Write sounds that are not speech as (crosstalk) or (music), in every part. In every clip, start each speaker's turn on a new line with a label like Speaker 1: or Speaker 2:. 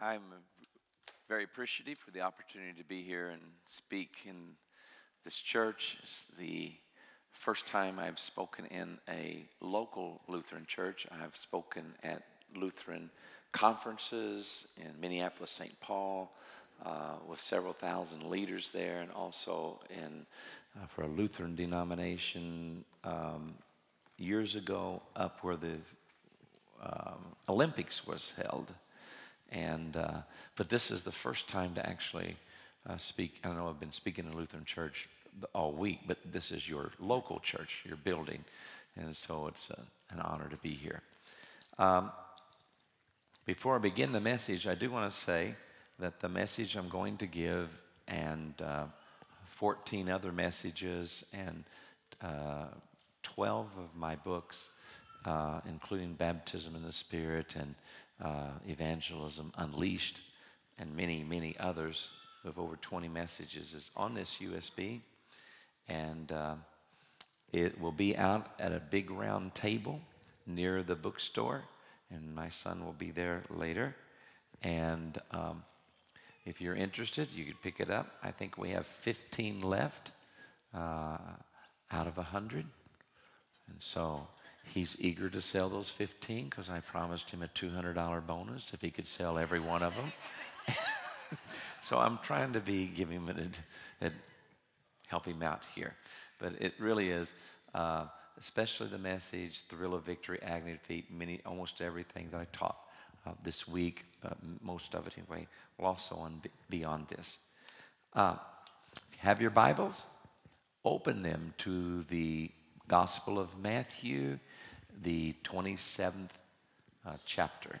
Speaker 1: I'm very appreciative for the opportunity to be here and speak in this church. It's the first time I've spoken in a local Lutheran church. I've spoken at Lutheran conferences in Minneapolis, St. Paul, uh, with several thousand leaders there, and also in uh, for a Lutheran denomination um, years ago, up where the um, Olympics was held and uh, but this is the first time to actually uh, speak. I know I've been speaking in Lutheran Church all week, but this is your local church, your building, and so it's a, an honor to be here. Um, before I begin the message, I do want to say that the message I'm going to give and uh, 14 other messages and uh, 12 of my books, uh, including Baptism in the Spirit and uh, Evangelism Unleashed, and many, many others with over 20 messages is on this USB. And uh, it will be out at a big round table near the bookstore, and my son will be there later. And um, if you're interested, you could pick it up. I think we have 15 left uh, out of 100. And so He's eager to sell those 15 because I promised him a $200 bonus if he could sell every one of them. (laughs) so I'm trying to be giving him a, a, help him out here. But it really is, uh, especially the message, thrill of victory, agony of defeat, many, almost everything that I taught uh, this week, uh, most of it anyway, will also on beyond this. Uh, have your Bibles, open them to the Gospel of Matthew the 27th uh, chapter.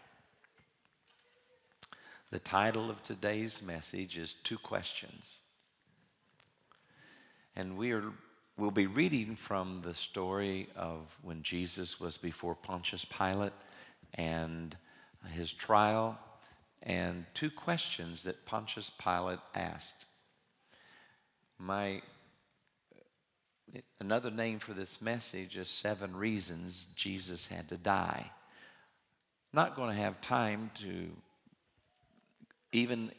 Speaker 1: The title of today's message is Two Questions. And we are, we'll be reading from the story of when Jesus was before Pontius Pilate and his trial, and two questions that Pontius Pilate asked. My Another name for this message is Seven Reasons Jesus Had to Die. Not going to have time to even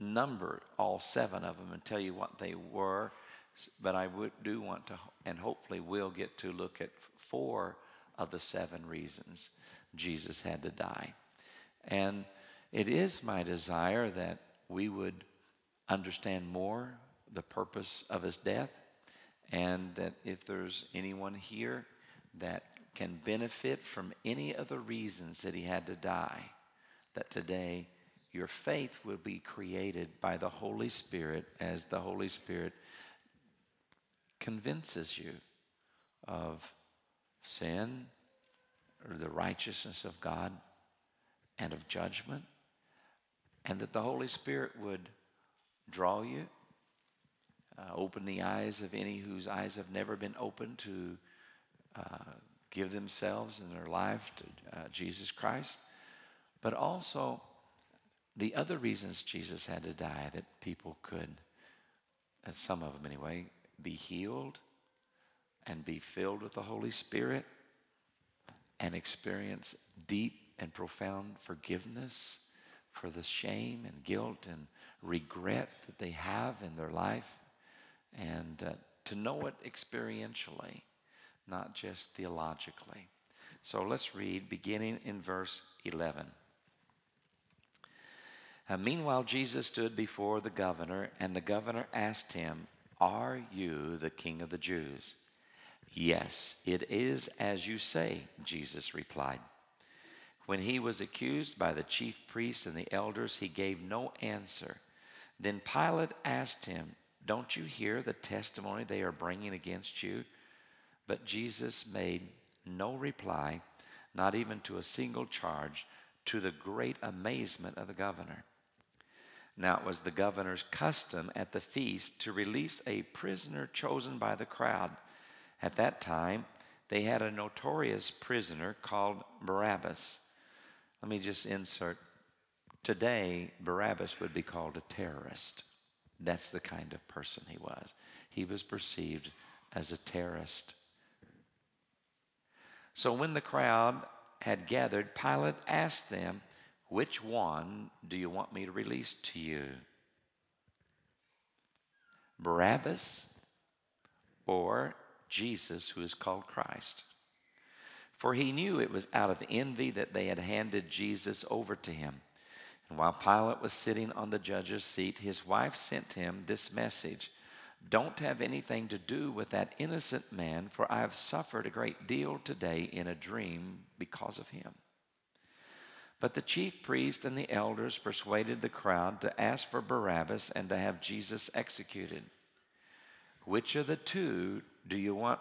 Speaker 1: number all seven of them and tell you what they were, but I would, do want to, and hopefully will get to look at four of the seven reasons Jesus had to die. And it is my desire that we would understand more the purpose of his death and that if there's anyone here that can benefit from any of the reasons that he had to die, that today your faith will be created by the Holy Spirit as the Holy Spirit convinces you of sin or the righteousness of God and of judgment, and that the Holy Spirit would draw you uh, open the eyes of any whose eyes have never been opened to uh, give themselves and their life to uh, Jesus Christ. But also the other reasons Jesus had to die that people could, uh, some of them anyway, be healed and be filled with the Holy Spirit and experience deep and profound forgiveness for the shame and guilt and regret that they have in their life and uh, to know it experientially, not just theologically. So let's read beginning in verse 11. Uh, meanwhile, Jesus stood before the governor, and the governor asked him, Are you the king of the Jews? Yes, it is as you say, Jesus replied. When he was accused by the chief priests and the elders, he gave no answer. Then Pilate asked him, don't you hear the testimony they are bringing against you? But Jesus made no reply, not even to a single charge, to the great amazement of the governor. Now it was the governor's custom at the feast to release a prisoner chosen by the crowd. At that time, they had a notorious prisoner called Barabbas. Let me just insert. Today, Barabbas would be called a terrorist. That's the kind of person he was. He was perceived as a terrorist. So when the crowd had gathered, Pilate asked them, Which one do you want me to release to you? Barabbas or Jesus, who is called Christ? For he knew it was out of envy that they had handed Jesus over to him. And while Pilate was sitting on the judge's seat, his wife sent him this message Don't have anything to do with that innocent man, for I have suffered a great deal today in a dream because of him. But the chief priest and the elders persuaded the crowd to ask for Barabbas and to have Jesus executed. Which of the two do you want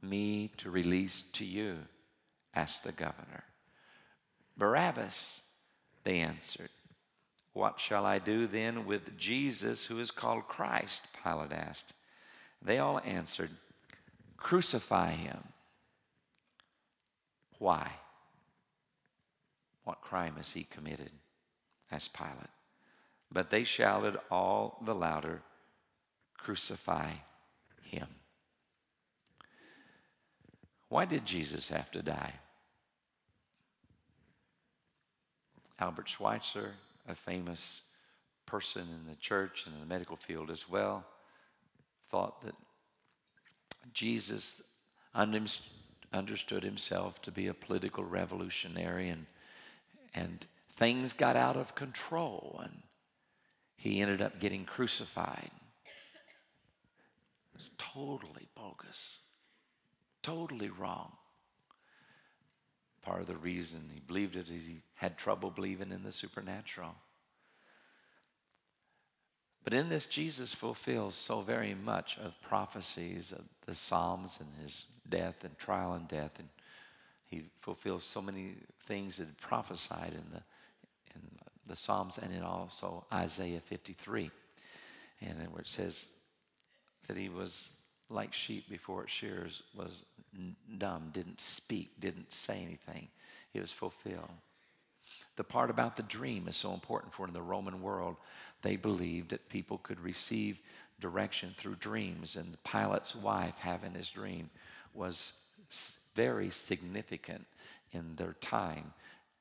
Speaker 1: me to release to you? asked the governor. Barabbas, they answered. What shall I do then with Jesus who is called Christ? Pilate asked. They all answered, Crucify him. Why? What crime has he committed? asked Pilate. But they shouted all the louder, Crucify him. Why did Jesus have to die? Albert Schweitzer, a famous person in the church and in the medical field as well, thought that Jesus understood himself to be a political revolutionary and, and things got out of control and he ended up getting crucified. It was totally bogus, totally wrong. Part of the reason he believed it is he had trouble believing in the supernatural. But in this, Jesus fulfills so very much of prophecies of the Psalms and his death and trial and death. And he fulfills so many things that prophesied in the, in the Psalms and in also Isaiah 53. And where it says that he was like sheep before its shears, was dumb, didn't speak, didn't say anything. It was fulfilled. The part about the dream is so important for in the Roman world, they believed that people could receive direction through dreams, and Pilate's wife having his dream was very significant in their time,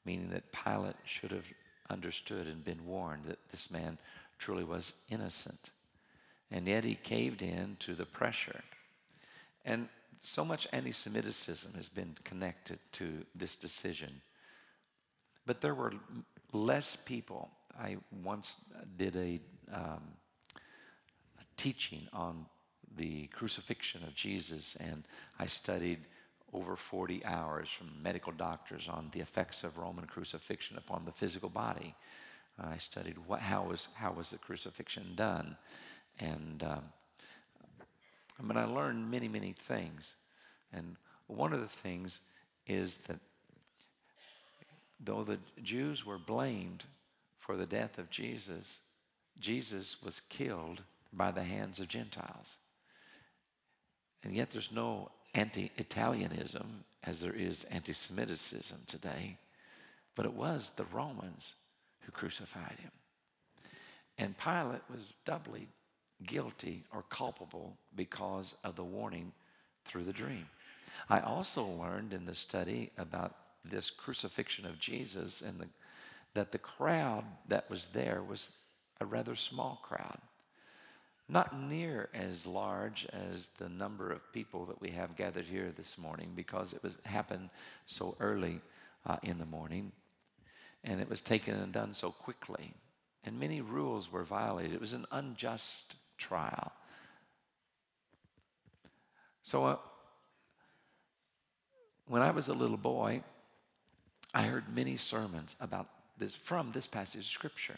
Speaker 1: meaning that Pilate should have understood and been warned that this man truly was innocent. And yet he caved in to the pressure. And so much anti Semitism has been connected to this decision. But there were less people. I once did a, um, a teaching on the crucifixion of Jesus, and I studied over 40 hours from medical doctors on the effects of Roman crucifixion upon the physical body. I studied what, how, was, how was the crucifixion done. And um, I mean, I learned many, many things. And one of the things is that though the Jews were blamed for the death of Jesus, Jesus was killed by the hands of Gentiles. And yet there's no anti Italianism as there is anti Semitism today, but it was the Romans who crucified him. And Pilate was doubly guilty or culpable because of the warning through the dream. I also learned in the study about this crucifixion of Jesus and the, that the crowd that was there was a rather small crowd. Not near as large as the number of people that we have gathered here this morning because it was happened so early uh, in the morning and it was taken and done so quickly. And many rules were violated. It was an unjust trial. So, uh, when I was a little boy, I heard many sermons about this from this passage of scripture.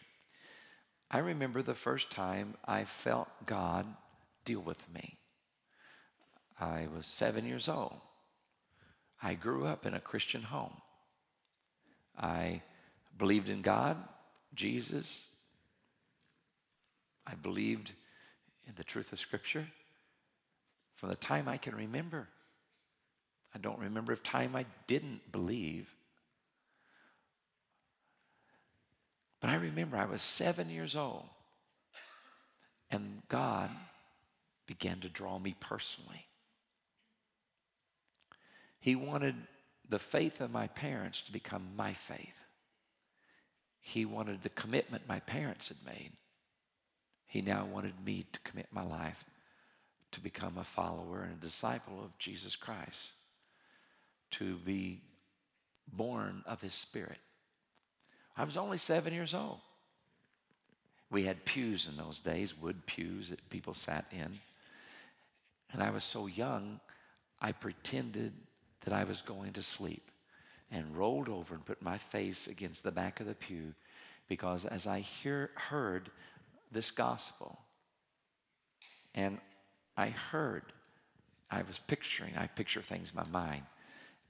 Speaker 1: I remember the first time I felt God deal with me. I was seven years old. I grew up in a Christian home. I believed in God, Jesus. I believed in the truth of Scripture from the time I can remember. I don't remember if time I didn't believe. But I remember I was seven years old, and God began to draw me personally. He wanted the faith of my parents to become my faith. He wanted the commitment my parents had made. He now wanted me to commit my life to become a follower and a disciple of Jesus Christ, to be born of His Spirit. I was only seven years old. We had pews in those days, wood pews that people sat in. And I was so young, I pretended that I was going to sleep and rolled over and put my face against the back of the pew because as I hear, heard this gospel, and I heard, I was picturing, I picture things in my mind.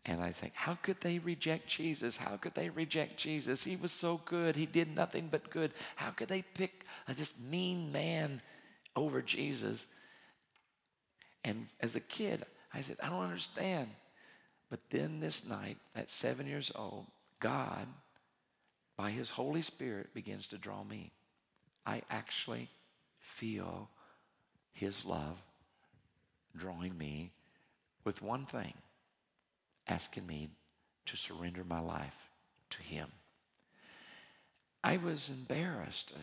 Speaker 1: And I think, how could they reject Jesus? How could they reject Jesus? He was so good. He did nothing but good. How could they pick uh, this mean man over Jesus? And as a kid, I said, I don't understand. But then this night, at seven years old, God, by His Holy Spirit, begins to draw me. I actually feel His love drawing me with one thing asking me to surrender my life to Him. I was embarrassed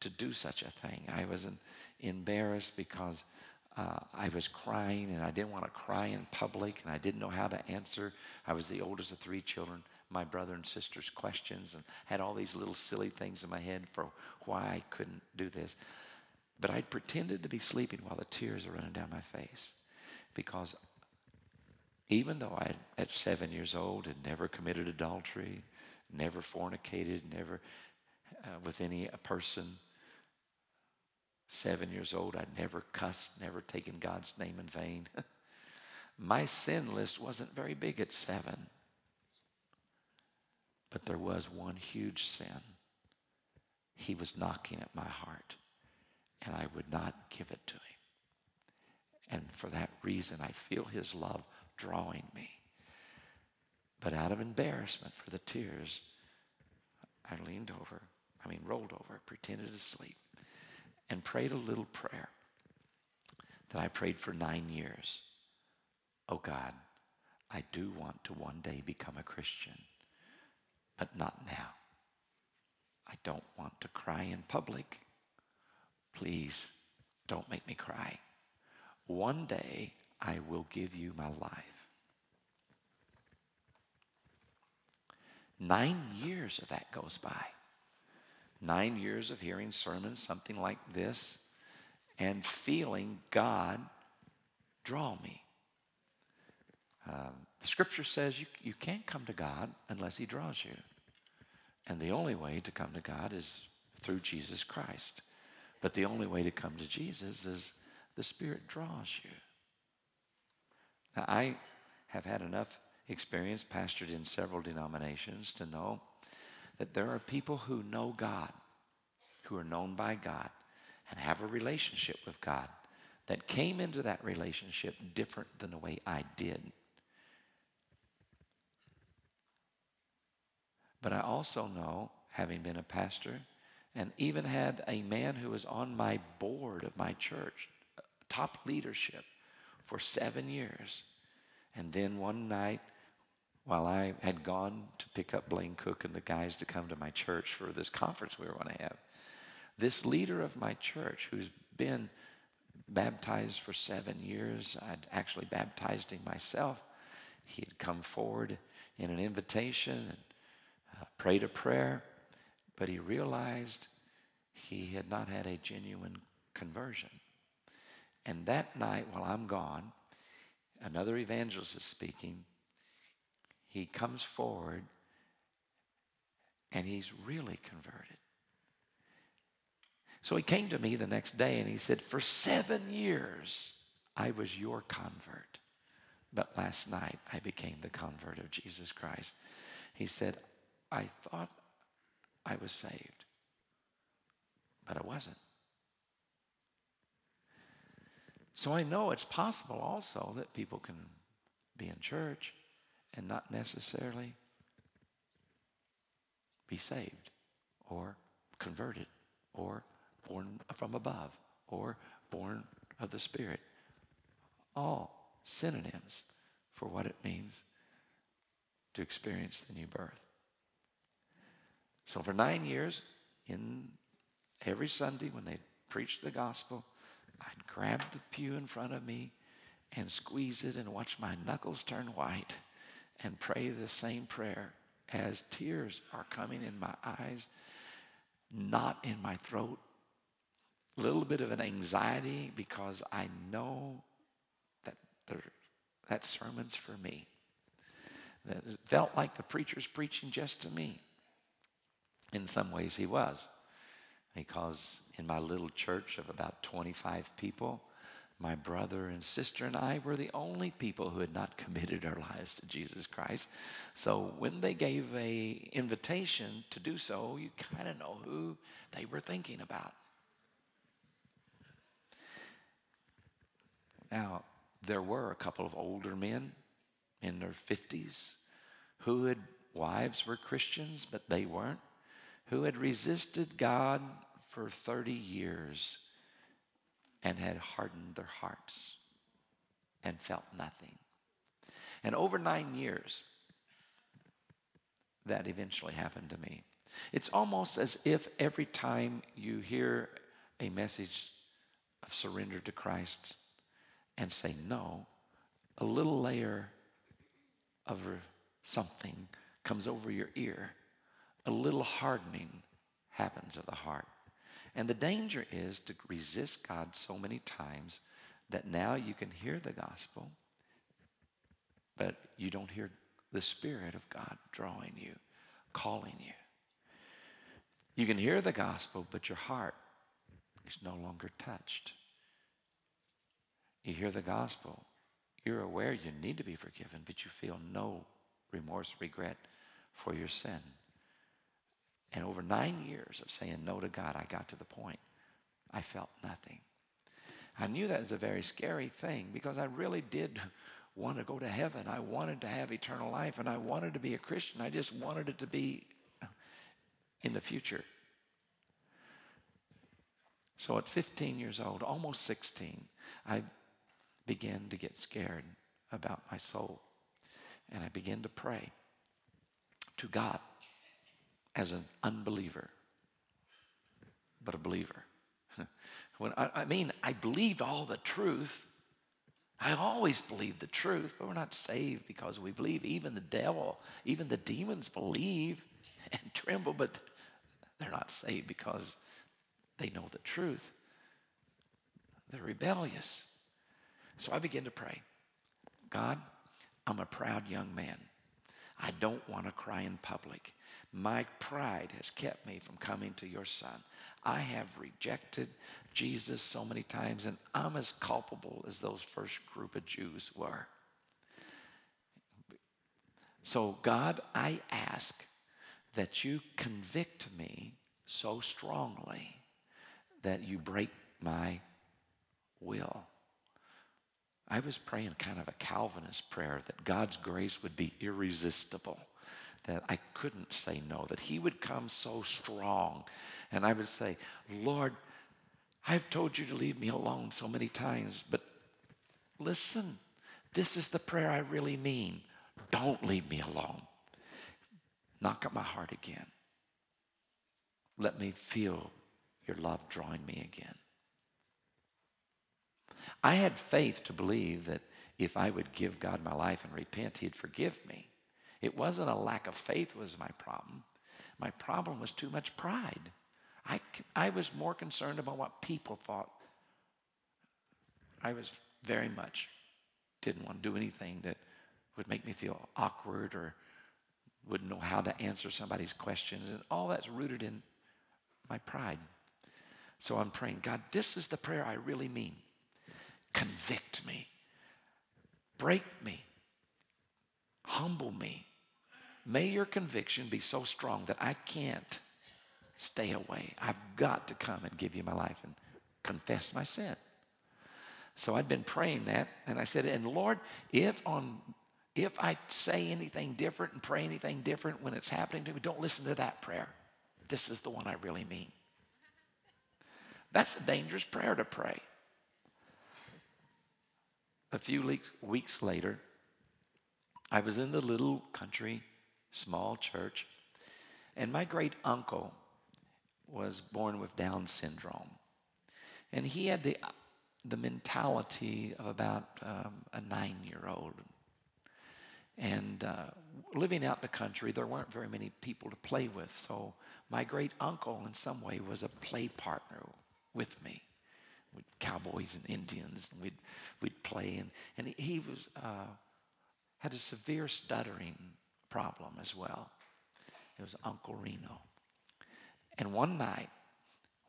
Speaker 1: to do such a thing. I was embarrassed because uh, I was crying and I didn't want to cry in public and I didn't know how to answer. I was the oldest of three children, my brother and sister's questions, and had all these little silly things in my head for why I couldn't do this. But I pretended to be sleeping while the tears were running down my face because even though I, at seven years old, had never committed adultery, never fornicated, never uh, with any person, seven years old, I'd never cussed, never taken God's name in vain. (laughs) My sin list wasn't very big at seven. But there was one huge sin. He was knocking at my heart, and I would not give it to him. And for that reason, I feel his love drawing me. But out of embarrassment for the tears, I leaned over, I mean, rolled over, pretended to sleep, and prayed a little prayer that I prayed for nine years. Oh God, I do want to one day become a Christian, but not now. I don't want to cry in public. Please don't make me cry. One day I will give you my life. Nine years of that goes by. Nine years of hearing sermons, something like this, and feeling God draw me. Um, the scripture says you, you can't come to God unless He draws you. And the only way to come to God is through Jesus Christ. But the only way to come to Jesus is the Spirit draws you. Now, I have had enough experience, pastored in several denominations, to know that there are people who know God, who are known by God, and have a relationship with God that came into that relationship different than the way I did. But I also know, having been a pastor, and even had a man who was on my board of my church, top leadership, for seven years. And then one night, while I had gone to pick up Blaine Cook and the guys to come to my church for this conference we were going to have, this leader of my church, who's been baptized for seven years, I'd actually baptized him myself. He had come forward in an invitation and uh, prayed a prayer, but he realized he had not had a genuine conversion. And that night, while I'm gone, another evangelist is speaking. He comes forward and he's really converted. So he came to me the next day and he said, For seven years, I was your convert. But last night, I became the convert of Jesus Christ. He said, I thought I was saved, but I wasn't. So I know it's possible also that people can be in church and not necessarily be saved or converted or born from above or born of the Spirit. All synonyms for what it means to experience the new birth. So for nine years, in every Sunday when they preached the gospel, I'd grab the pew in front of me and squeeze it and watch my knuckles turn white and pray the same prayer as tears are coming in my eyes, not in my throat. A little bit of an anxiety because I know that that sermon's for me. That it felt like the preacher's preaching just to me. In some ways, he was. Because in my little church of about 25 people, my brother and sister and I were the only people who had not (laughs) committed our lives to Jesus Christ. So when they gave a invitation to do so, you kind of know who they were thinking about. Now, there were a couple of older men in their 50s who had wives were Christians, but they weren't, who had resisted God for 30 years and had hardened their hearts and felt nothing. And over nine years, that eventually happened to me. It's almost as if every time you hear a message of surrender to Christ and say no, a little layer of something comes over your ear. A little hardening happens of the heart. And the danger is to resist God so many times that now you can hear the gospel, but you don't hear the Spirit of God drawing you, calling you. You can hear the gospel, but your heart is no longer touched. You hear the gospel, you're aware you need to be forgiven, but you feel no remorse, regret for your sin. And over nine years of saying no to God, I got to the point I felt nothing. I knew that was a very scary thing because I really did want to go to heaven. I wanted to have eternal life and I wanted to be a Christian. I just wanted it to be in the future. So at 15 years old, almost 16, I began to get scared about my soul. And I began to pray to God as an unbeliever, but a believer. (laughs) when I, I mean, I believed all the truth. I always believed the truth, but we're not saved because we believe. Even the devil, even the demons believe (laughs) and tremble, but they're not saved because they know the truth. They're rebellious. So I begin to pray God, I'm a proud young man. I don't want to cry in public. My pride has kept me from coming to your son. I have rejected Jesus so many times, and I'm as culpable as those first group of Jews were. So, God, I ask that you convict me so strongly that you break my will. I was praying kind of a Calvinist prayer that God's grace would be irresistible, that I couldn't say no, that He would come so strong. And I would say, Lord, I've told you to leave me alone so many times, but listen, this is the prayer I really mean. Don't leave me alone. Knock at my heart again. Let me feel your love drawing me again. I had faith to believe that if I would give God my life and repent, He'd forgive me. It wasn't a lack of faith was my problem. My problem was too much pride. I, I was more concerned about what people thought. I was very much didn't want to do anything that would make me feel awkward or wouldn't know how to answer somebody's questions. And all that's rooted in my pride. So I'm praying, God, this is the prayer I really mean. Convict me, break me, humble me. May your conviction be so strong that I can't stay away. I've got to come and give you my life and confess my sin. So I'd been praying that, and I said, and Lord, if on if I say anything different and pray anything different when it's happening to me, don't listen to that prayer. This is the one I really mean. That's a dangerous prayer to pray a few weeks later, I was in the little country, small church. And my great uncle was born with Down syndrome. And he had the, the mentality of about um, a nine year old. And uh, living out in the country, there weren't very many people to play with. So my great uncle, in some way, was a play partner with me. With cowboys and Indians, and we'd, we'd play. And, and he was, uh, had a severe stuttering problem as well. It was Uncle Reno. And one night,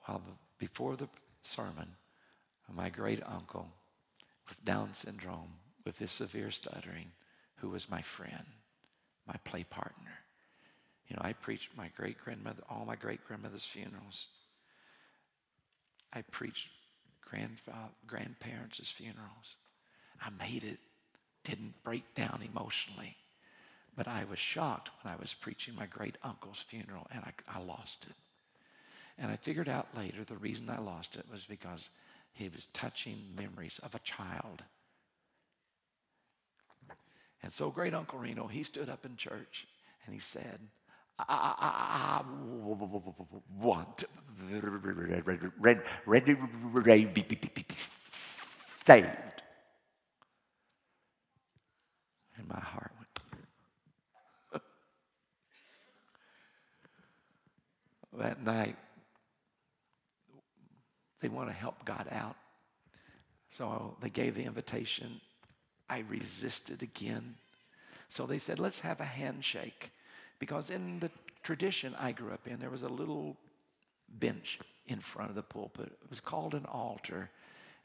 Speaker 1: while before the sermon, my great uncle with Down syndrome, with this severe stuttering, who was my friend, my play partner. You know, I preached my great grandmother, all my great grandmother's funerals. I preached grandfather, grandparents' funerals. I made it, didn't break down emotionally. But I was shocked when I was preaching my great uncle's funeral and I, I lost it. And I figured out later the reason I lost it was because he was touching memories of a child. And so, great Uncle Reno, he stood up in church and he said, I, want ready, saved. And my heart went. That night, they want to help God out. So they gave the invitation. I resisted again. So they said, let's have a handshake. Because in the tradition I grew up in, there was a little bench in front of the pulpit. It was called an altar.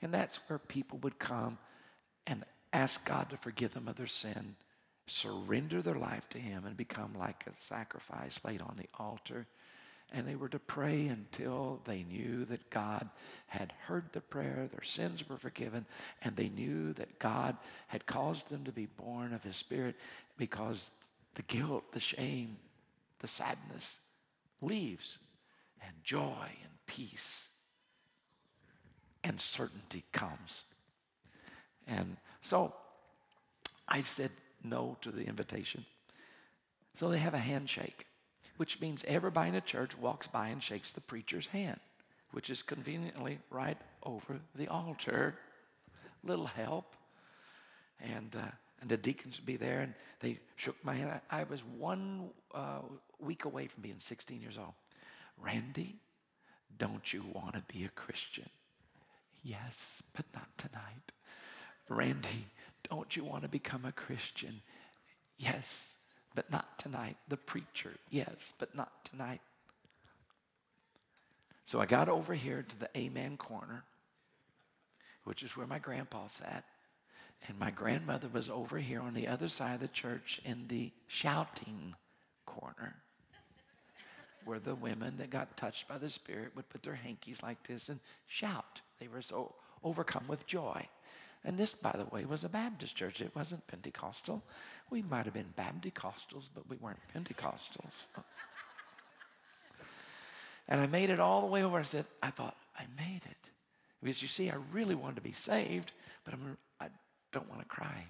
Speaker 1: And that's where people would come and ask God to forgive them of their sin, surrender their life to Him, and become like a sacrifice laid on the altar. And they were to pray until they knew that God had heard the prayer, their sins were forgiven, and they knew that God had caused them to be born of His Spirit because the guilt, the shame, the sadness leaves, and joy and peace and certainty comes. And so I said no to the invitation. So they have a handshake which means everybody in the church walks by and shakes the preacher's hand, which is conveniently right over the altar. Little help. And, uh, and the deacons would be there, and they shook my hand. I, I was one uh, week away from being 16 years old. Randy, don't you want to be a Christian? Yes, but not tonight. Randy, don't you want to become a Christian? Yes, but not tonight. The preacher, yes, but not tonight. So I got over here to the Amen corner, which is where my grandpa sat. And my grandmother was over here on the other side of the church in the shouting corner, where the women that got touched by the Spirit would put their hankies like this and shout. They were so overcome with joy. And this, by the way, was a Baptist church. It wasn't Pentecostal. We might have been Bapticostals, but we weren't Pentecostals. and I made it all the way over. I said, I thought, I made it. Because you see, I really wanted to be saved, but I'm, I don't want to cry.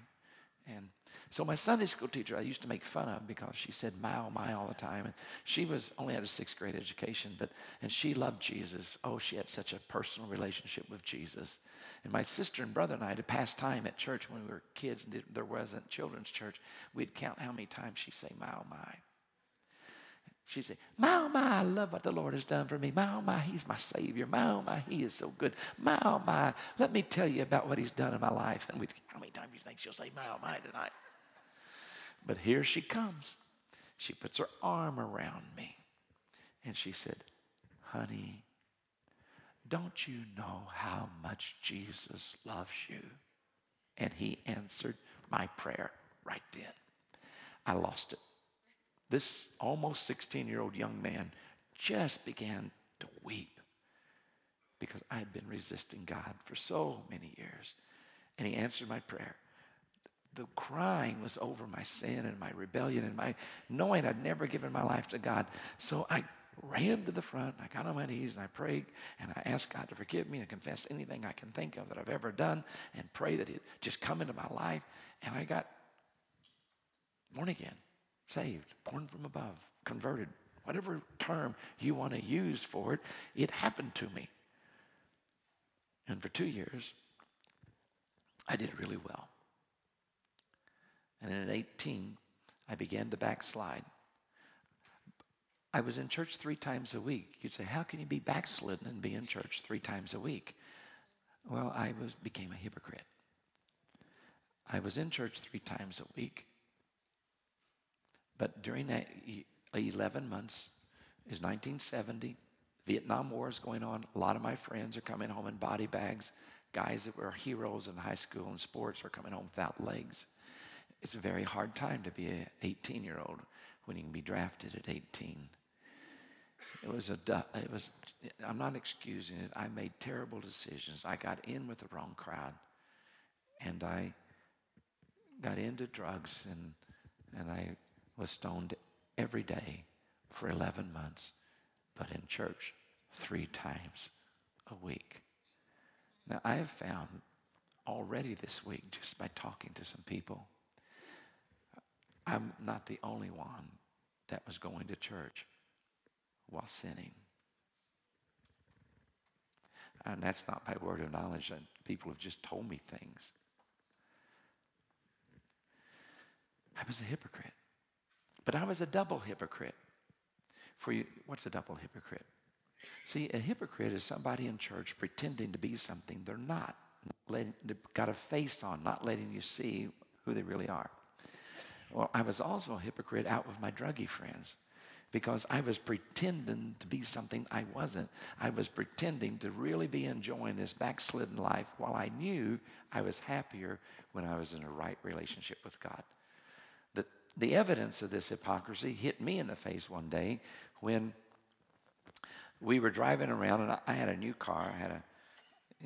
Speaker 1: And so my Sunday school teacher, I used to make fun of because she said my oh my all the time. And she was only had a sixth grade education, but and she loved Jesus. Oh, she had such a personal relationship with Jesus. And my sister and brother and I, had pass time at church when we were kids and there wasn't children's church, we'd count how many times she'd say, My oh my. She'd say, My oh my, I love what the Lord has done for me. My oh my, He's my Savior. My oh my, He is so good. My oh my, let me tell you about what He's done in my life. And we'd, how many times do you think she'll say, My oh my tonight? But here she comes. She puts her arm around me and she said, Honey, don't you know how much Jesus loves you? And he answered my prayer right then. I lost it. This almost 16 year old young man just began to weep because I had been resisting God for so many years. And he answered my prayer the crying was over my sin and my rebellion and my knowing I'd never given my life to God. So I ran to the front, I got on my knees and I prayed and I asked God to forgive me and confess anything I can think of that I've ever done and pray that He'd just come into my life. And I got born again, saved, born from above, converted
Speaker 2: whatever term you want to use for it, it happened to me. And for two years, I did really well. And at 18, I began to backslide. I was in church three times a week. You'd say, how can you be backslidden and be in church three times a week? Well, I was became a hypocrite. I was in church three times a week. But during that 11 months is 1970. Vietnam War is going on. A lot of my friends are coming home in body bags. Guys that were heroes in high school and sports are coming home without legs. It's a very hard time to be an 18 year old when you can be drafted at 18. It was a, it was, I'm not excusing it. I made terrible decisions. I got in with the wrong crowd. And I got into drugs and, and I was stoned every day for 11 months, but in church three times a week. Now, I have found already this week, just by talking to some people, I'm not the only one that was going to church while sinning. And that's not by word of knowledge. That people have just told me things. I was a hypocrite. But I was a double hypocrite. For you, what's a double hypocrite? See, a hypocrite is somebody in church pretending to be something they're not. Letting, got a face on, not letting you see who they really are. Well, I was also a hypocrite out with my druggy friends because I was pretending to be something I wasn't. I was pretending to really be enjoying this backslidden life while I knew I was happier when I was in a right relationship with God. The, evidence of this hypocrisy hit me in the face one day when we were driving around and I had a new car. I had a,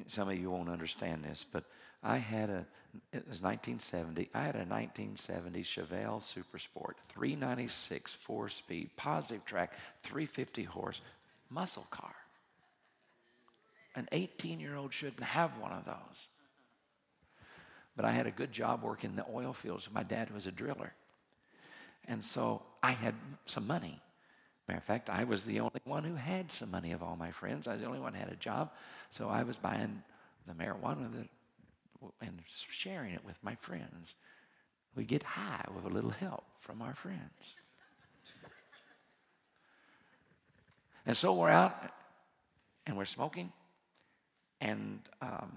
Speaker 2: some of you won't understand this, but I had a, it was 1970. I had a 1970 Chevelle Super Sport, 396 four speed, Positraction, 350 horse, muscle car. An 18 year old shouldn't have one of those. But I had a good job working in the oil fields. My dad was a driller. And so I had some money. Matter of fact, I was the only one who had some money of all my friends. I was the only one who had a job. So I was buying the marijuana and sharing it with my friends. We get high with a little help from our friends. And so we're out and we're smoking. And um,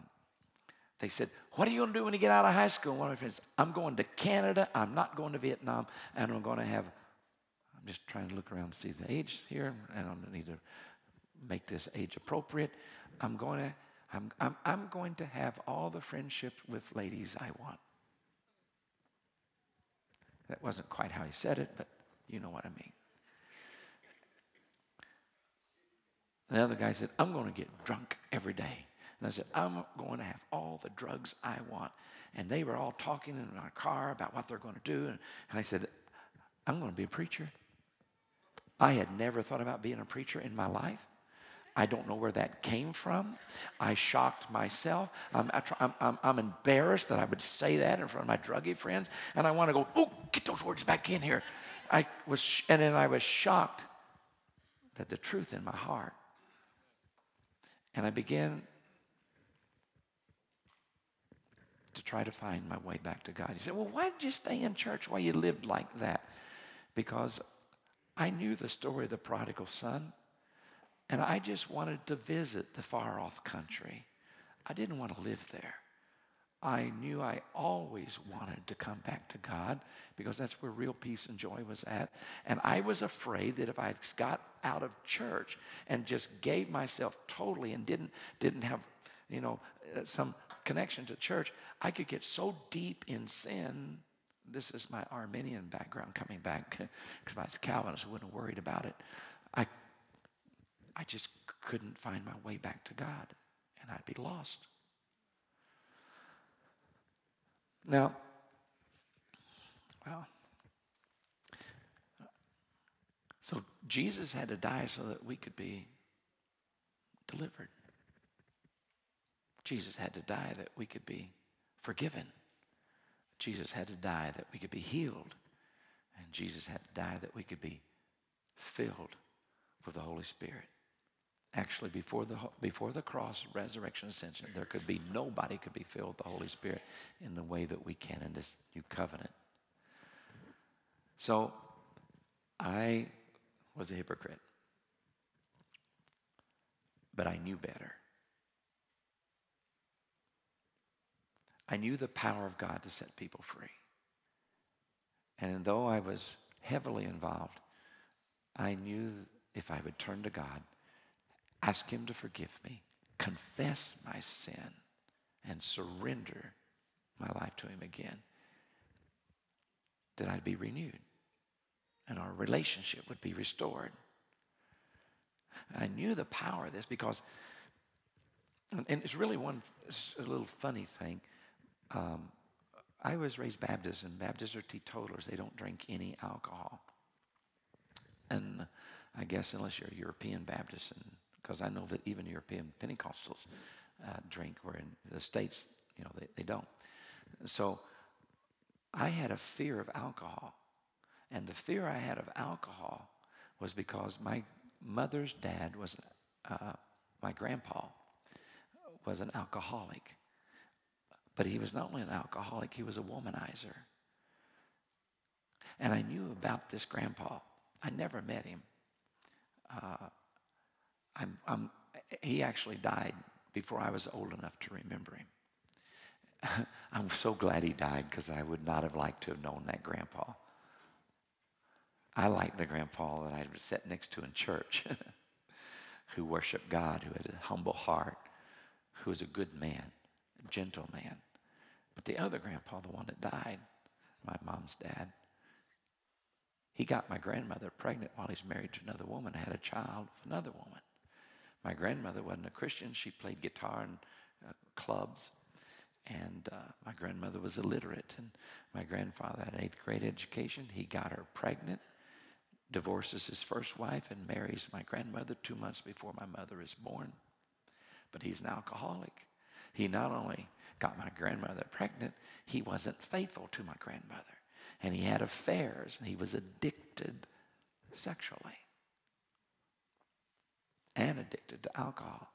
Speaker 2: they said, What are you going to do when you get out of high school? one of my friends, I'm going to Canada. I'm not going to Vietnam. And I'm going to have I'm just trying to look around and see the age here. I don't need to make this age appropriate. I'm going to, I'm, I'm, I'm going to have all the friendship with ladies I want. That wasn't quite how he said it, but you know what I mean. The other guy said, I'm going to get drunk every day. And I said, I'm going to have all the drugs I want. And they were all talking in our car about what they're going to do. And, I said, I'm going to be a preacher. I had never thought about being a preacher in my life. I don't know where that came from. I shocked myself. I'm, I'm, I'm, embarrassed that I would say that in front of my druggy friends. And I want to go, oh, get those words back in here. I was, and then I was shocked that the truth in my heart. And I began to try to find my way back to God. He said, well, why did you stay in church while you lived like that? Because I knew the story of the prodigal son, and I just wanted to visit the far off country. I didn't want to live there. I knew I always wanted to come back to God because that's where real peace and joy was at. And I was afraid that if I got out of church and just gave myself totally and didn't, didn't have, you know, some connection to church, I could get so deep in sin this is my Arminian background coming back (laughs) because I was Calvinist, I wouldn't have worried about it. I, I just couldn't find my way back to God, and I'd be lost. Now, well, so Jesus had to die so that we could be delivered. Jesus had to die that we could be forgiven. Jesus had to die that we could be healed. And Jesus had to die that we could be filled with the Holy Spirit. Actually, before the, before the cross, resurrection, ascension, there could be nobody could be filled with the Holy Spirit in the way that we can in this new covenant. So I was a hypocrite, but I knew better. I knew the power of God to set people free. And though I was heavily involved, I knew if I would turn to God, ask Him to forgive me, confess my sin, and surrender my life to Him again, that I'd be renewed and our relationship would be restored. And I knew the power of this because, and it's really one it's a little funny thing. Um, I was raised Baptist, and Baptists are teetotalers. They don't drink any alcohol. And I guess unless you're a European Baptist, because I know that even European Pentecostals uh, drink, where in the States, you know, they, they don't. So I had a fear of alcohol. And the fear I had of alcohol was because my mother's dad was, uh, my grandpa was an alcoholic. But he was not only an alcoholic, he was a womanizer. And I knew about this grandpa. I never met him. Uh, I'm, I'm, he actually died before I was old enough to remember him. (laughs) I'm so glad he died because I would not have liked to have known that grandpa. I liked the grandpa that I sat next to in church (laughs) who worshiped God, who had a humble heart, who was a good man, a gentle man. But the other grandpa, the one that died, my mom's dad, he got my grandmother pregnant while he's married to another woman, had a child with another woman. My grandmother wasn't a Christian. She played guitar in uh, clubs. And uh, my grandmother was illiterate. And my grandfather had an eighth grade education. He got her pregnant, divorces his first wife, and marries my grandmother two months before my mother is born. But he's an alcoholic. He not only got my grandmother pregnant, he wasn't faithful to my grandmother. And he had affairs and he was addicted sexually and addicted to alcohol.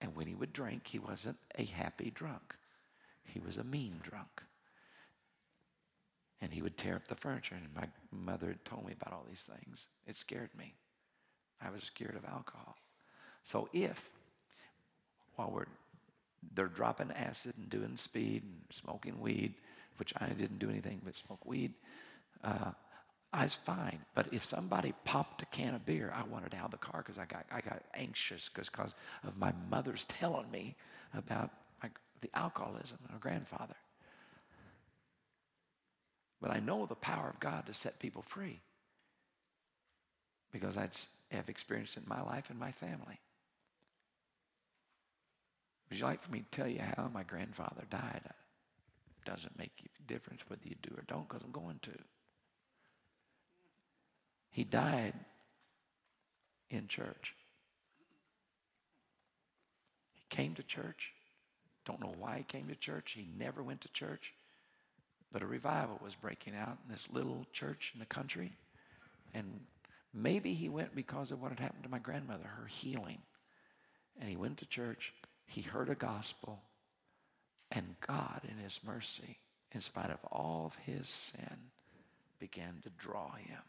Speaker 2: And when he would drink, he wasn't a happy drunk, he was a mean drunk. And he would tear up the furniture. And my mother had told me about all these things. It scared me. I was scared of alcohol. So if, while we're they're dropping acid and doing speed and smoking weed, which I didn't do anything but smoke weed. Uh, I was fine. But if somebody popped a can of beer, I wanted out of the car because I got, I got anxious because of my mother's (laughs) telling me about my, the alcoholism of her grandfather. But I know the power of God to set people free because I have experienced it in my life and my family. Would you like for me to tell you how my grandfather died? It doesn't make a difference whether you do or don't because I'm going to. He died in church. He came to church. Don't know why he came to church. He never went to church. But a revival was breaking out in this little church in the country. And maybe he went because of what had happened to my grandmother, her healing. And he went to church he heard a gospel, and God, in His mercy, in spite of all of his sin, began to draw him.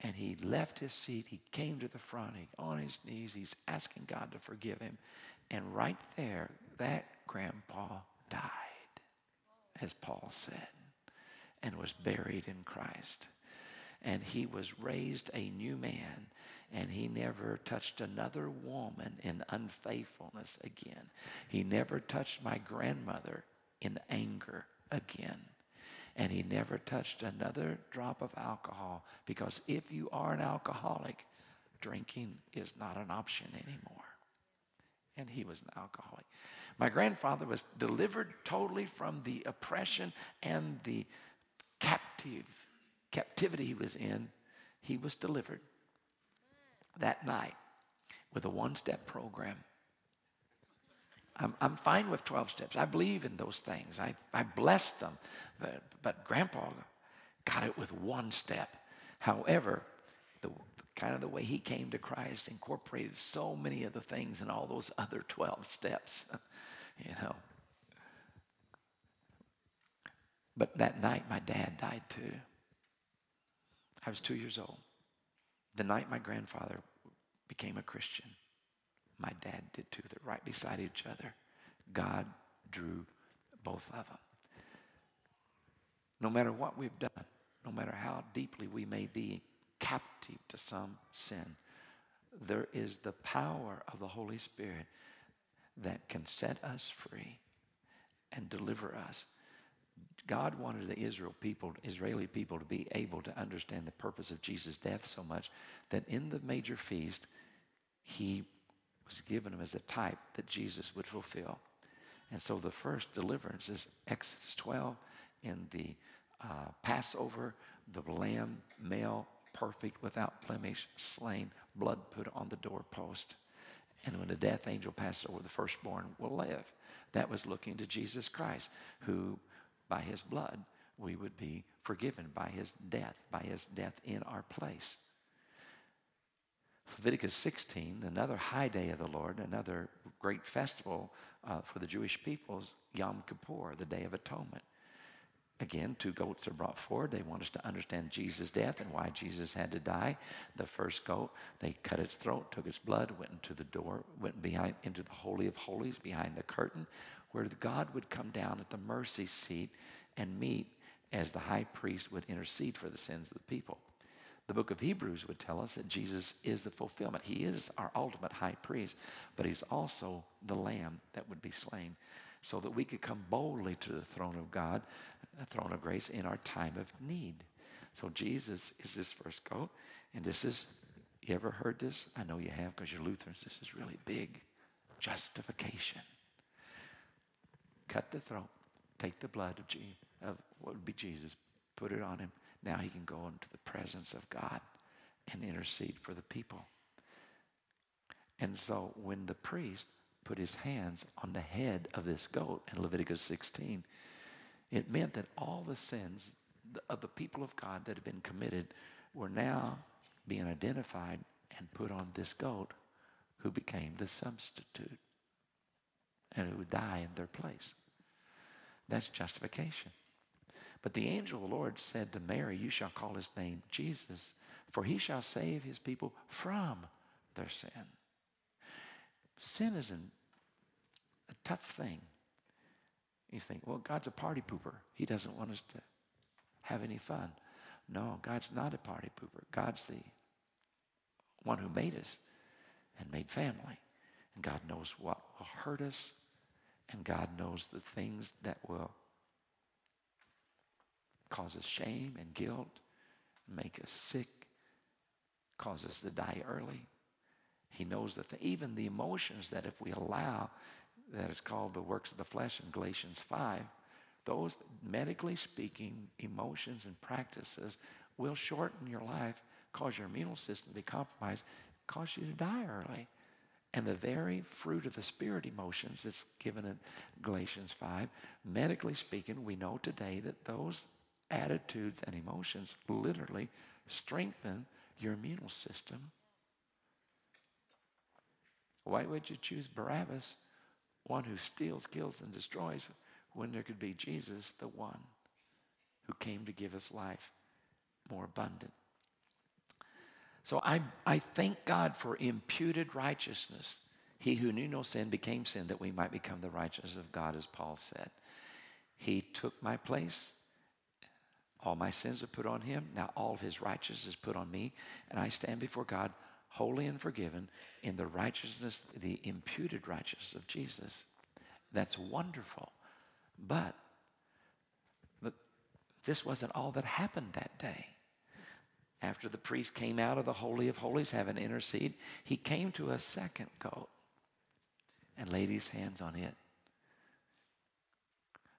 Speaker 2: And he left his seat. He came to the front. He, on his knees, he's asking God to forgive him. And right there, that grandpa died, as Paul said, and was buried in Christ. And he was raised a new man and he never touched another woman in unfaithfulness again. He never touched my grandmother in anger again. And he never touched another drop of alcohol because if you are an alcoholic, drinking is not an option anymore. And he was an alcoholic. My grandfather was delivered totally from the oppression and the captive captivity he was in. He was delivered that night with a one step program. I'm, I'm fine with 12 steps. I believe in those things. I, I bless them. But, but Grandpa got it with one step. However, the kind of the way he came to Christ, incorporated so many of the things in all those other 12 steps, (laughs) you know. But that night, my dad died too. I was two years old. The night my grandfather became a Christian, my dad did too. They're right beside each other. God drew both of them. No matter what we've done, no matter how deeply we may be captive to some sin, there is the power of the Holy Spirit that can set us free and deliver us. God wanted the Israel people, Israeli people to be able to understand the purpose of Jesus' death so much that in the major feast, he was given them as a type that Jesus would fulfill. And so the first deliverance is Exodus 12 in the uh, Passover, the lamb, male, perfect, without blemish, slain, blood put on the doorpost. And when the death angel passed over, the firstborn will live. That was looking to Jesus Christ, who by his blood we would be forgiven by his death, by his death in our place. Leviticus 16, another high day of the Lord, another great festival uh, for the Jewish peoples, Yom Kippur, the Day of Atonement. Again, two goats are brought forward. They want us to understand Jesus' death and why Jesus had to die. The first goat, they cut its throat, took its blood, went into the door, went behind into the holy of holies behind the curtain, where God would come down at the mercy seat and meet as the high priest would intercede for the sins of the people. The book of Hebrews would tell us that Jesus is the fulfillment. He is our ultimate high priest, but he's also the lamb that would be slain so that we could come boldly to the throne of God, the throne of grace in our time of need. So Jesus is this first goat, and this is, you ever heard this? I know you have because you're Lutherans. This is really big. Justification. Cut the throat, take the blood of, of what would be Jesus, put it on him. Now he can go into the presence of God and intercede for the people. And so when the priest put his hands on the head of this goat in Leviticus 16, it meant that all the sins of the people of God that had been committed were now being identified and put on this goat who became the substitute and who would die in their place. That's justification. But the angel of the Lord said to Mary, You shall call his name Jesus, for he shall save his people from their sin. Sin is an, a tough thing. You think, well, God's a party pooper. He doesn't want us to have any fun. No, God's not a party pooper. God's the one who made us and made family. And God knows what will hurt us, and God knows the things that will cause us shame and guilt, make us sick, cause us to die early. He knows that the, even the emotions that if we allow, that is called the works of the flesh in Galatians 5, those, medically speaking, emotions and practices will shorten your life, cause your immune system to be compromised, cause you to die early. And the very fruit of the spirit emotions that's given in Galatians 5, medically speaking, we know today that those attitudes and emotions literally strengthen your immune system. Why would you choose Barabbas, one who steals, kills, and destroys, when there could be Jesus, the one who came to give us life more abundant? So I, I thank God for imputed righteousness. He who knew no sin became sin that we might become the righteousness of God, as Paul said. He took my place. All my sins are put on him. Now all of his righteousness is put on me. And I stand before God holy and forgiven in the righteousness, the imputed righteousness of Jesus. That's wonderful. But look, this wasn't all that happened that day. After the priest came out of the Holy of Holies, having intercede, he came to a second goat and laid his hands on it.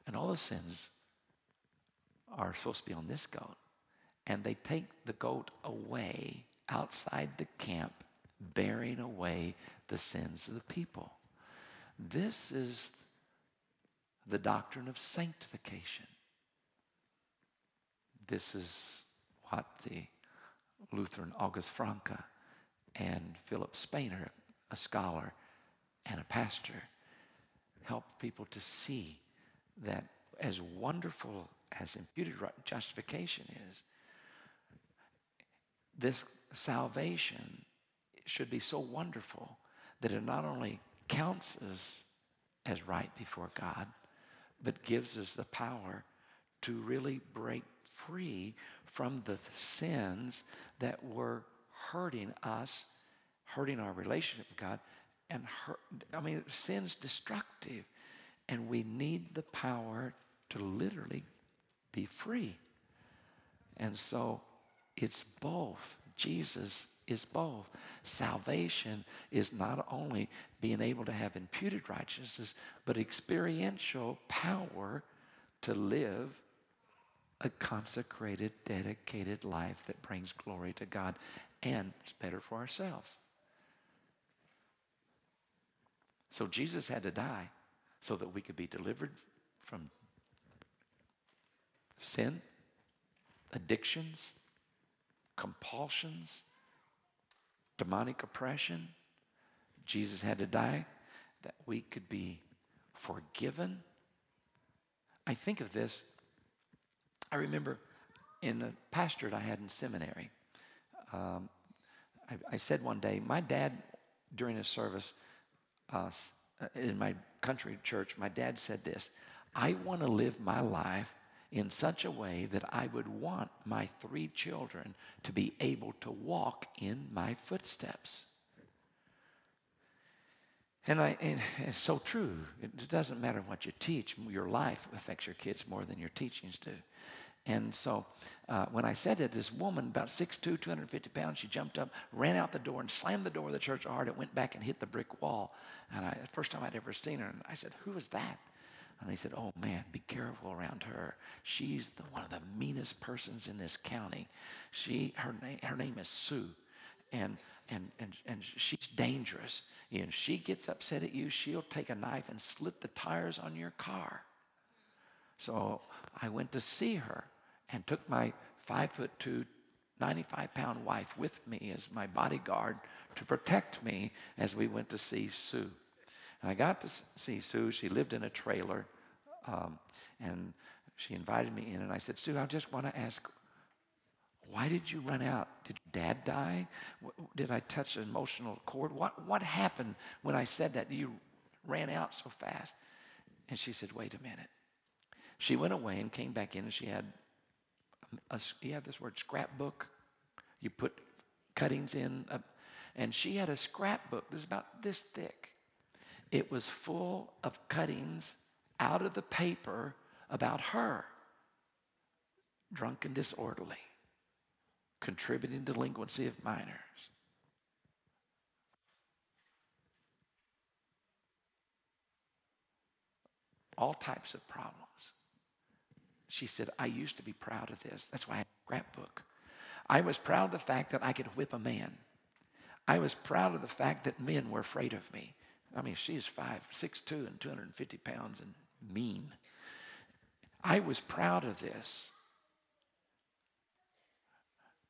Speaker 2: And all the sins are supposed to be on this goat. And they take the goat away outside the camp, bearing away the sins of the people. This is the doctrine of sanctification. This is what the Lutheran August Francke and Philip Spener, a scholar and a pastor, helped people to see that as wonderful as imputed justification is, this salvation should be so wonderful that it not only counts us as right before God, but gives us the power to really break free from the sins that were hurting us, hurting our relationship with God, and hurt. I mean, sin's destructive, and we need the power to literally be free. And so it's both. Jesus is both. Salvation is not only being able to have imputed righteousness, but experiential power to live a consecrated, dedicated life that brings glory to God and it's better for ourselves. So Jesus had to die so that we could be delivered from sin, addictions, compulsions, demonic oppression. Jesus had to die that we could be forgiven. I think of this. I remember in the pastorate I had in seminary, um, I, I, said one day, my dad, during a service uh, in my country church, my dad said this I want to live my life in such a way that I would want my three children to be able to walk in my footsteps. And, I, and it's so true. It doesn't matter what you teach, your life affects your kids more than your teachings do. And so uh, when I said that, this woman, about 6'2, 250 pounds, she jumped up, ran out the door, and slammed the door of the church hard. It went back and hit the brick wall. And I, first time I'd ever seen her, and I said, Who was that? And they said, Oh man, be careful around her. She's the, one of the meanest persons in this county. She, her, name, her name is Sue. And, and, and, and she's dangerous. And she gets upset at you, she'll take a knife and slit the tires on your car. So I went to see her and took my five foot two, 95 pound wife with me as my bodyguard to protect me as we went to see Sue. And I got to see Sue. She lived in a trailer. Um, and she invited me in. And I said, Sue, I just want to ask, why did you run out? Did dad die? Did I touch an emotional chord? What, what happened when I said that? You ran out so fast. And she said, wait a minute. She went away and came back in, and she had, a, you have this word, scrapbook. You put cuttings in, a, and she had a scrapbook that's about this thick. It was full of cuttings out of the paper about her, drunk and disorderly, contributing delinquency of minors. All types of problems. She said, I used to be proud of this. That's why I had a scrapbook. I was proud of the fact that I could whip a man. I was proud of the fact that men were afraid of me. I mean, she is five, six two, and 250 pounds and mean. I was proud of this.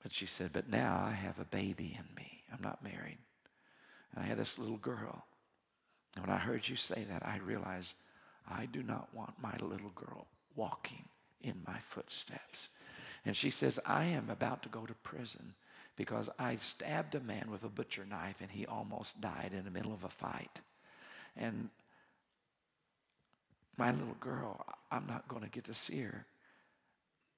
Speaker 2: But she said, But now I have a baby in me. I'm not married. And I have this little girl. And when I heard you say that, I realized I do not want my little girl walking in my footsteps. And she says, I am about to go to prison because I stabbed a man with a butcher knife and he almost died in the middle of a fight. And my little girl, I'm not going to get to see her.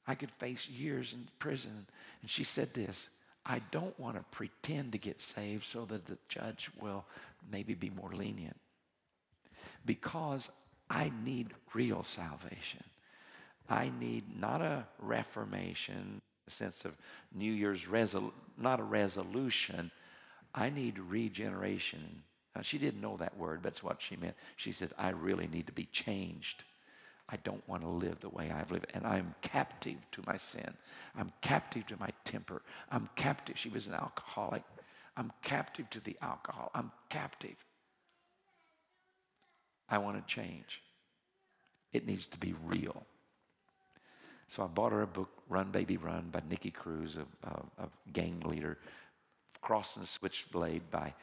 Speaker 2: I could face years in prison. And she said this I don't want to pretend to get saved so that the judge will maybe be more lenient. Because I need real salvation. I need not a reformation, a sense of New Year's resolution, not a resolution. I need regeneration now, she didn't know that word, but that's what she meant. She said, I really need to be changed. I don't want to live the way I've lived. And I'm captive to my sin. I'm captive to my temper. I'm captive. She was an alcoholic. I'm captive to the alcohol. I'm captive. I want to change. It needs to be real. So I bought her a book, Run Baby Run by Nicky Cruz, a, a, a gang leader, Cross and the Switchblade by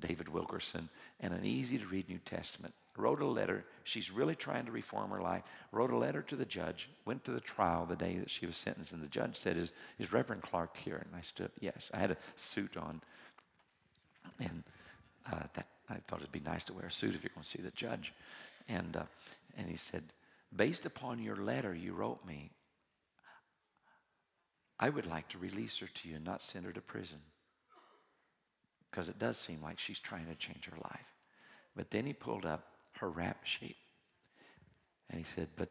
Speaker 2: David Wilkerson, and an easy to read New Testament. Wrote a letter. She's really trying to reform her life. Wrote a letter to the judge. Went to the trial the day that she was sentenced, and the judge said, "Is, is Reverend Clark here?" And I stood. Yes, I had a suit on, and uh, that I thought it'd be nice to wear a suit if you're going to see the judge. And uh, and he said, "Based upon your letter you wrote me, I would like to release her to you and not send her to prison." Because it does seem like she's trying to change her life. But then he pulled up her rap sheet and he said, But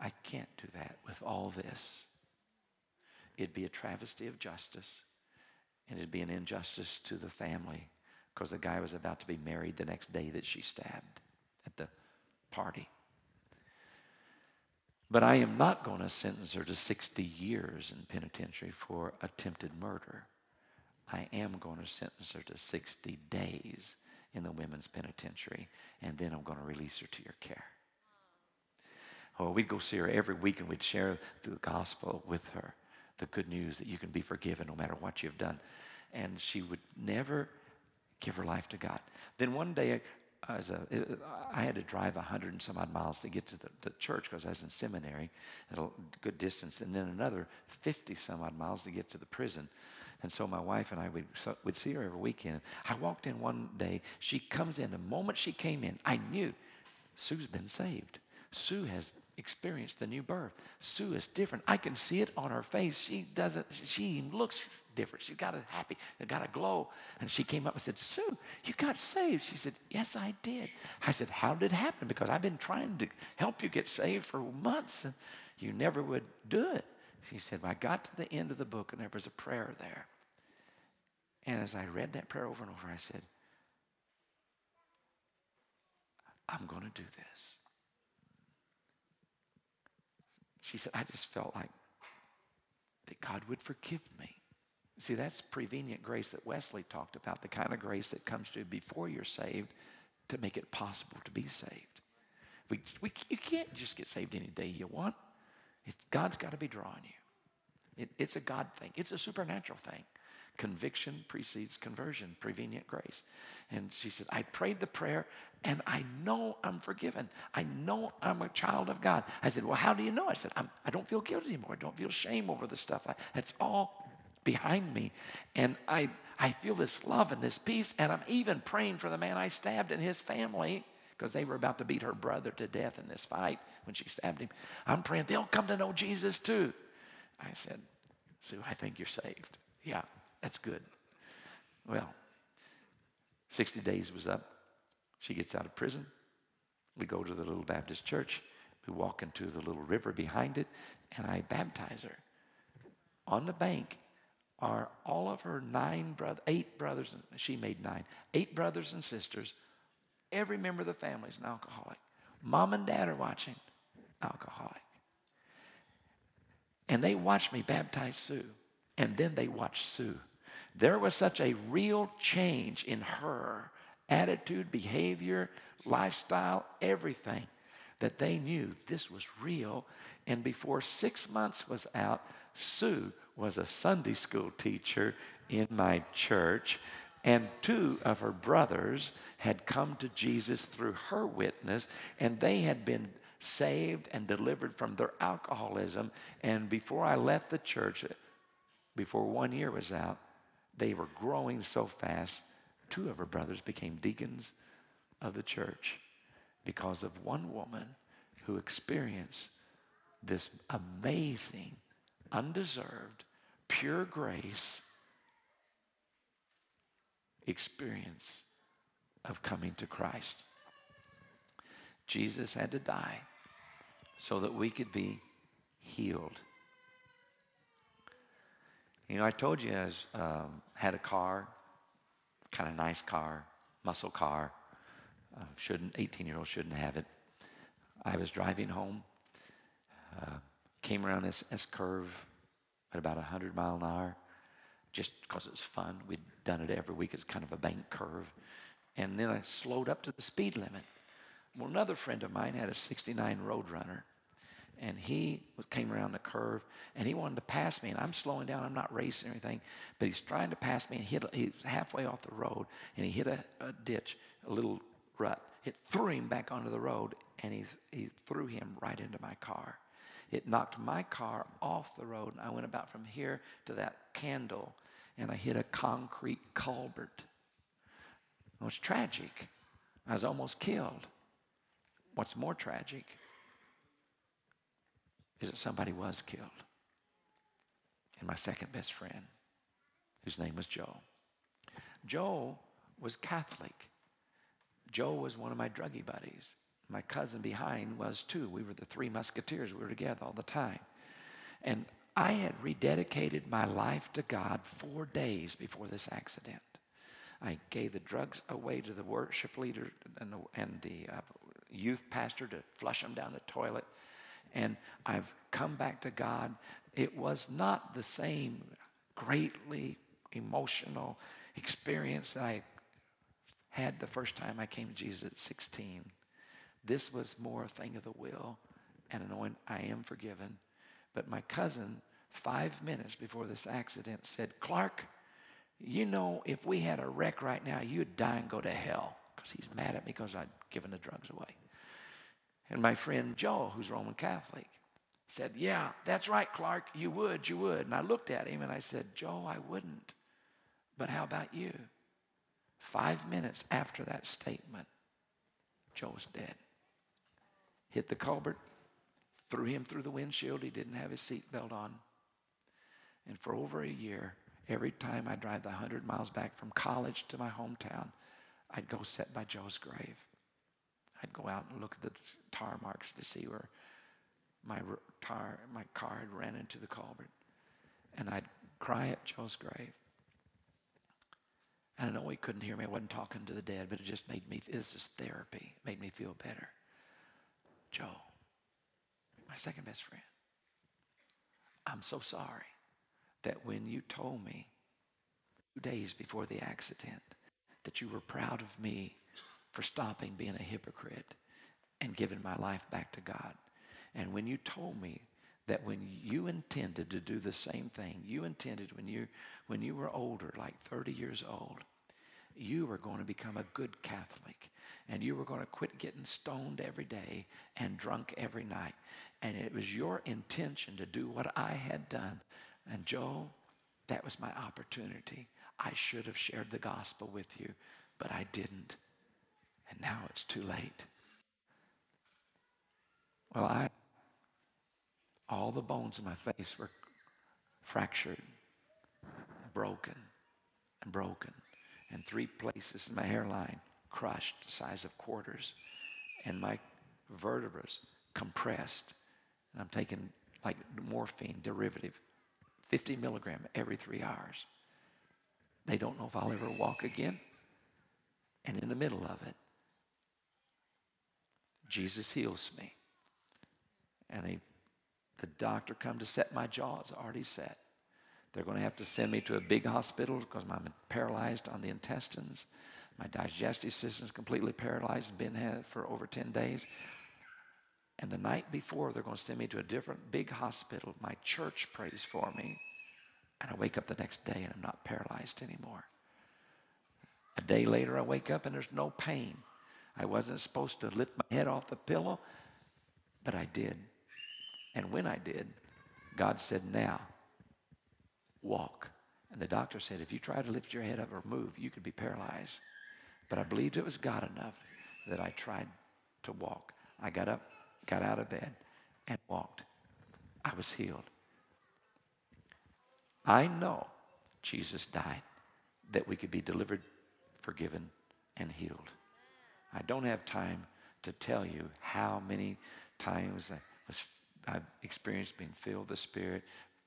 Speaker 2: I can't do that with all this. It'd be a travesty of justice and it'd be an injustice to the family because the guy was about to be married the next day that she stabbed at the party. But I am not going to sentence her to 60 years in penitentiary for attempted murder. I am going to sentence her to 60 days in the women's penitentiary, and then I'm going to release her to your care. Oh, we'd go see her every week and we'd share the gospel with her, the good news that you can be forgiven no matter what you've done. And she would never give her life to God. Then one day, uh, as a, I had to drive a hundred and some odd miles to get to the, the church because I was in seminary at a good distance, and then another 50 some odd miles to get to the prison. And so my wife and I would, would see her every weekend. I walked in one day. She comes in. The moment she came in, I knew Sue's been saved. Sue has experienced the new birth. Sue is different. I can see it on her face. She doesn't, she looks different. She's got a happy, got a glow. And she came up and said, Sue, you got saved. She said, Yes, I did. I said, How did it happen? Because I've been trying to help you get saved for months and you never would do it. She said, well, I got to the end of the book and there was a prayer there. And as I read that prayer over and over, I said, I'm going to do this. She said, I just felt like that God would forgive me. See, that's prevenient grace that Wesley talked about, the kind of grace that comes to you before you're saved to make it possible to be saved. We, we, you can't just get saved any day you want. It, God's got to be drawing you. It, it's a God thing, it's a supernatural thing. Conviction precedes conversion, prevenient grace. And she said, I prayed the prayer and I know I'm forgiven. I know I'm a child of God. I said, Well, how do you know? I said, I'm, I do not feel guilty anymore. I don't feel shame over the stuff. I, it's all behind me. And I, I feel this love and this peace. And I'm even praying for the man I stabbed and his family because they were about to beat her brother to death in this fight when she stabbed him. I'm praying they'll come to know Jesus too. I said, Sue, I think you're saved. Yeah, that's good. Well, 60 days was up. She gets out of prison. We go to the little Baptist church. We walk into the little river behind it, and I baptize her. On the bank are all of her nine brothers, eight brothers, she made nine, eight brothers and sisters Every member of the family is an alcoholic. Mom and dad are watching, alcoholic. And they watched me baptize Sue. And then they watched Sue. There was such a real change in her attitude, behavior, lifestyle, everything that they knew this was real. And before six months was out, Sue was a Sunday school teacher in my church. And two of her brothers had come to Jesus through her witness, and they had been saved and delivered from their alcoholism. And before I left the church, before one year was out, they were growing so fast. Two of her brothers became deacons of the church because of one woman who experienced this amazing, undeserved, pure grace experience of coming to Christ. Jesus had to die so that we could be healed. You know, I told you I was, um, had a car, kind of nice car, muscle car. Uh, shouldn't 18 year old shouldn't have it. I was driving home, uh, came around this S curve at about 100 mile an hour, just because it was fun. We'd done it every week. It's kind of a bank curve. And then I slowed up to the speed limit. Well, another friend of mine had a 69 Roadrunner. and he came around the curve and he wanted to pass me and i'm slowing down i'm not racing or anything but he's trying to pass me and hit, he's halfway off the road and he hit a, a ditch a little rut it threw him back onto the road and he's, he threw him right into my car it knocked my car off the road and i went about from here to that candle and i hit a concrete culvert it was tragic i was almost killed what's more tragic is that somebody was killed. And my second best friend, whose name was Joe. Joe was Catholic. Joe was one of my druggy buddies. My cousin behind was too. We were the three musketeers. We were together all the time. And I had rededicated my life to God four days before this accident. I gave the drugs away to the worship leader and the, and the uh, youth pastor to flush them down the toilet and I've come back to God. It was not the same greatly emotional experience that I had the first time I came to Jesus at 16. This was more a thing of the will and knowing I am forgiven. But my cousin, five minutes before this accident, said, Clark, you know, if we had a wreck right now, you'd die and go to hell because he's mad at me because I'd given the drugs away. And my friend Joe, who's Roman Catholic, said, Yeah, that's right, Clark. You would, you would. And I looked at him and I said, Joe, I wouldn't. But how about you? Five minutes after that statement, Joe's dead. Hit the culvert, threw him through the windshield. He didn't have his seatbelt on. And for over a year, every time I drive the 100 miles back from college to my hometown, I'd go sit by Joe's grave. I'd go out and look at the tar marks to see where my tar, my car had ran into the culvert. And I'd cry at Joe's grave. And I know he couldn't hear me. I wasn't talking to the dead, but it just made me, this is therapy. It made me feel better. Joe, my second best friend, I'm so sorry that when you told me two days before the accident that you were proud of me for stopping being a hypocrite and giving my life back to God. And when you told me that when you intended to do the same thing, you intended when you when you were older, like 30 years old, you were going to become a good Catholic and you were going to quit getting stoned every day and drunk every night. And it was your intention to do what I had done. And Joe, that was my opportunity. I should have shared the gospel with you, but I didn't. And now it's too late. Well, I, all the bones in my face were fractured, broken, and broken. And three places in my hairline crushed, the size of quarters. And my vertebrae compressed. And I'm taking like morphine derivative, 50 milligram every three hours. They don't know if I'll ever walk again. And in the middle of it, Jesus heals me. And he, the doctor come to set my jaws already set. They're going to have to send me to a big hospital because I'm paralyzed on the intestines. My digestive system is completely paralyzed and been had for over 10 days. And the night before, they're going to send me to a different big hospital. My church prays for me. And I wake up the next day and I'm not paralyzed anymore. A day later, I wake up and there's no pain. I wasn't supposed to lift my head off the pillow, but I did. And when I did, God said, Now, walk. And the doctor said, If you try to lift your head up or move, you could be paralyzed. But I believed it was God enough that I tried to walk. I got up, got out of bed, and walked. I was healed. I know Jesus died that we could be delivered, forgiven, and healed. I don't have time to tell you how many times I was, I've experienced being filled with the Spirit.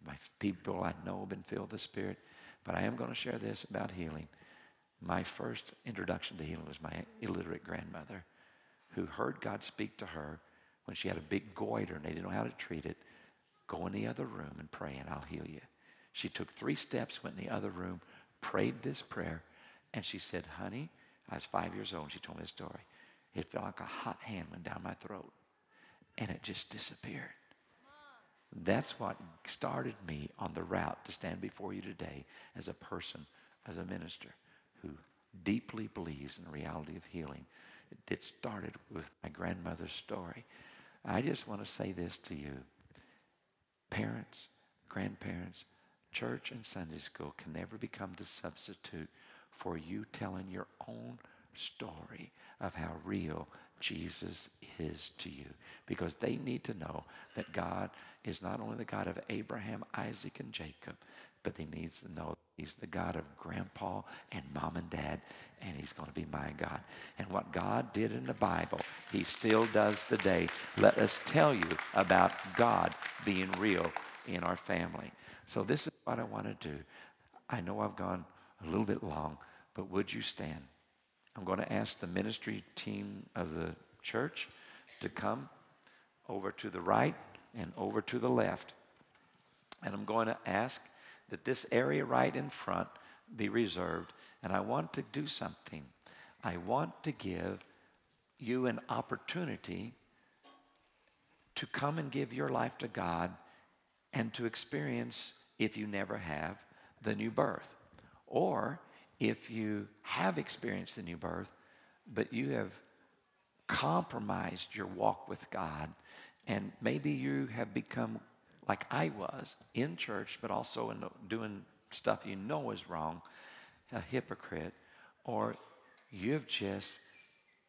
Speaker 2: My people I know have been filled with the Spirit. But I am going to share this about healing. My first introduction to healing was my illiterate grandmother who heard God speak to her when she had a big goiter and they didn't know how to treat it. Go in the other room and pray and I'll heal you. She took three steps, went in the other room, prayed this prayer, and she said, Honey, I was five years old. and She told me the story. It felt like a hot hand went down my throat, and it just disappeared. That's what started me on the route to stand before you today as a person, as a minister who deeply believes in the reality of healing. It started with my grandmother's story. I just want to say this to you. Parents, grandparents, church and Sunday school can never become the substitute for you telling your own story of how real Jesus is to you. Because they need to know that God is not only the God of Abraham, Isaac, and Jacob, but they need to know he's the God of grandpa and mom and dad, and he's going to be my God. And what God did in the Bible, he still does today. Let us tell you about God being real in our family. So this is what I want to do. I know I've gone a little bit long, but would you stand? I'm going to ask the ministry team of the church to come over to the right and over to the left. And I'm going to ask that this area right in front be reserved. And I want to do something. I want to give you an opportunity to come and give your life to God and to experience, if you never have, the new birth. Or if you have experienced the new birth, but you have compromised your walk with God, and maybe you have become like I was in church, but also in doing stuff you know is wrong, a hypocrite, or you've just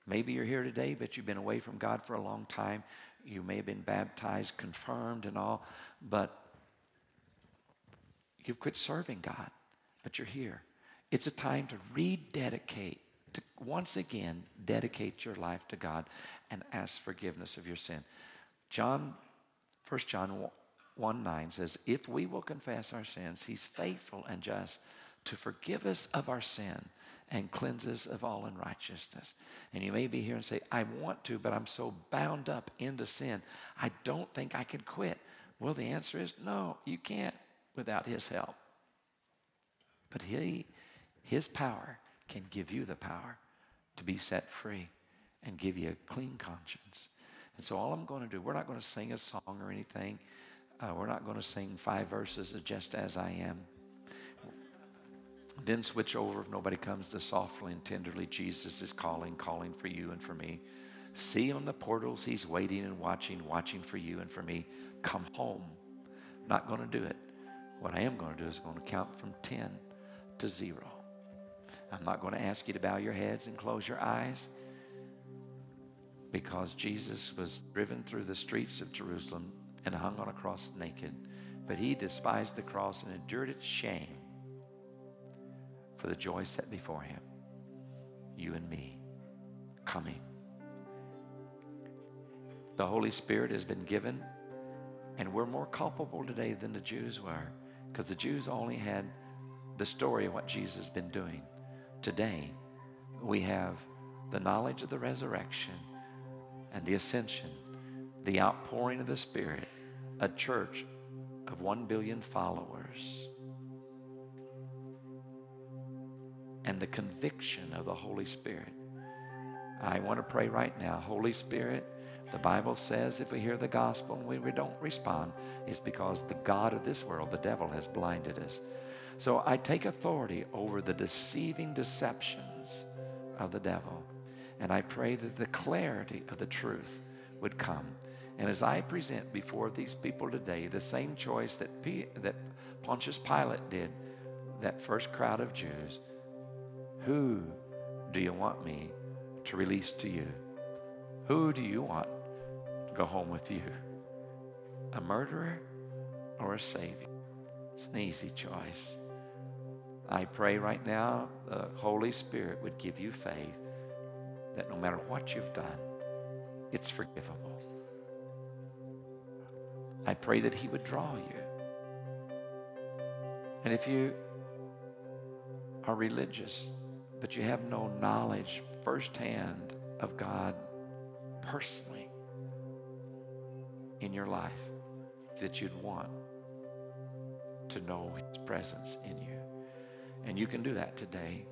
Speaker 2: maybe you're here today, but you've been away from God for a long time. You may have been baptized, confirmed, and all, but you've quit serving God, but you're here. It's a time to rededicate, to once again dedicate your life to God and ask forgiveness of your sin. John, 1 John 1 9 says, If we will confess our sins, he's faithful and just to forgive us of our sin and cleanse us of all unrighteousness. And you may be here and say, I want to, but I'm so bound up into sin, I don't think I can quit. Well, the answer is no, you can't without his help. But he his power can give you the power to be set free and give you a clean conscience. And so, all I'm going to do, we're not going to sing a song or anything. Uh, we're not going to sing five verses of Just As I Am. Then switch over if nobody comes to softly and tenderly. Jesus is calling, calling for you and for me. See on the portals, he's waiting and watching, watching for you and for me. Come home. Not going to do it. What I am going to do is going to count from 10 to 0. I'm not going to ask you to bow your heads and close your eyes because Jesus was driven through the streets of Jerusalem and hung on a cross naked. But he despised the cross and endured its shame for the joy set before him. You and me coming. The Holy Spirit has been given, and we're more culpable today than the Jews were because the Jews only had the story of what Jesus has been doing. Today, we have the knowledge of the resurrection and the ascension, the outpouring of the Spirit, a church of one billion followers, and the conviction of the Holy Spirit. I want to pray right now, Holy Spirit. The Bible says if we hear the gospel and we, we don't respond, it's because the God of this world, the devil, has blinded us. So I take authority over the deceiving deceptions of the devil. And I pray that the clarity of the truth would come. And as I present before these people today the same choice that, P- that Pontius Pilate did, that first crowd of Jews, who do you want me to release to you? Who do you want to go home with you? A murderer or a savior? It's an easy choice. I pray right now the Holy Spirit would give you faith that no matter what you've done, it's forgivable. I pray that He would draw you. And if you are religious, but you have no knowledge firsthand of God personally in your life, that you'd want to know His presence in you. And you can do that today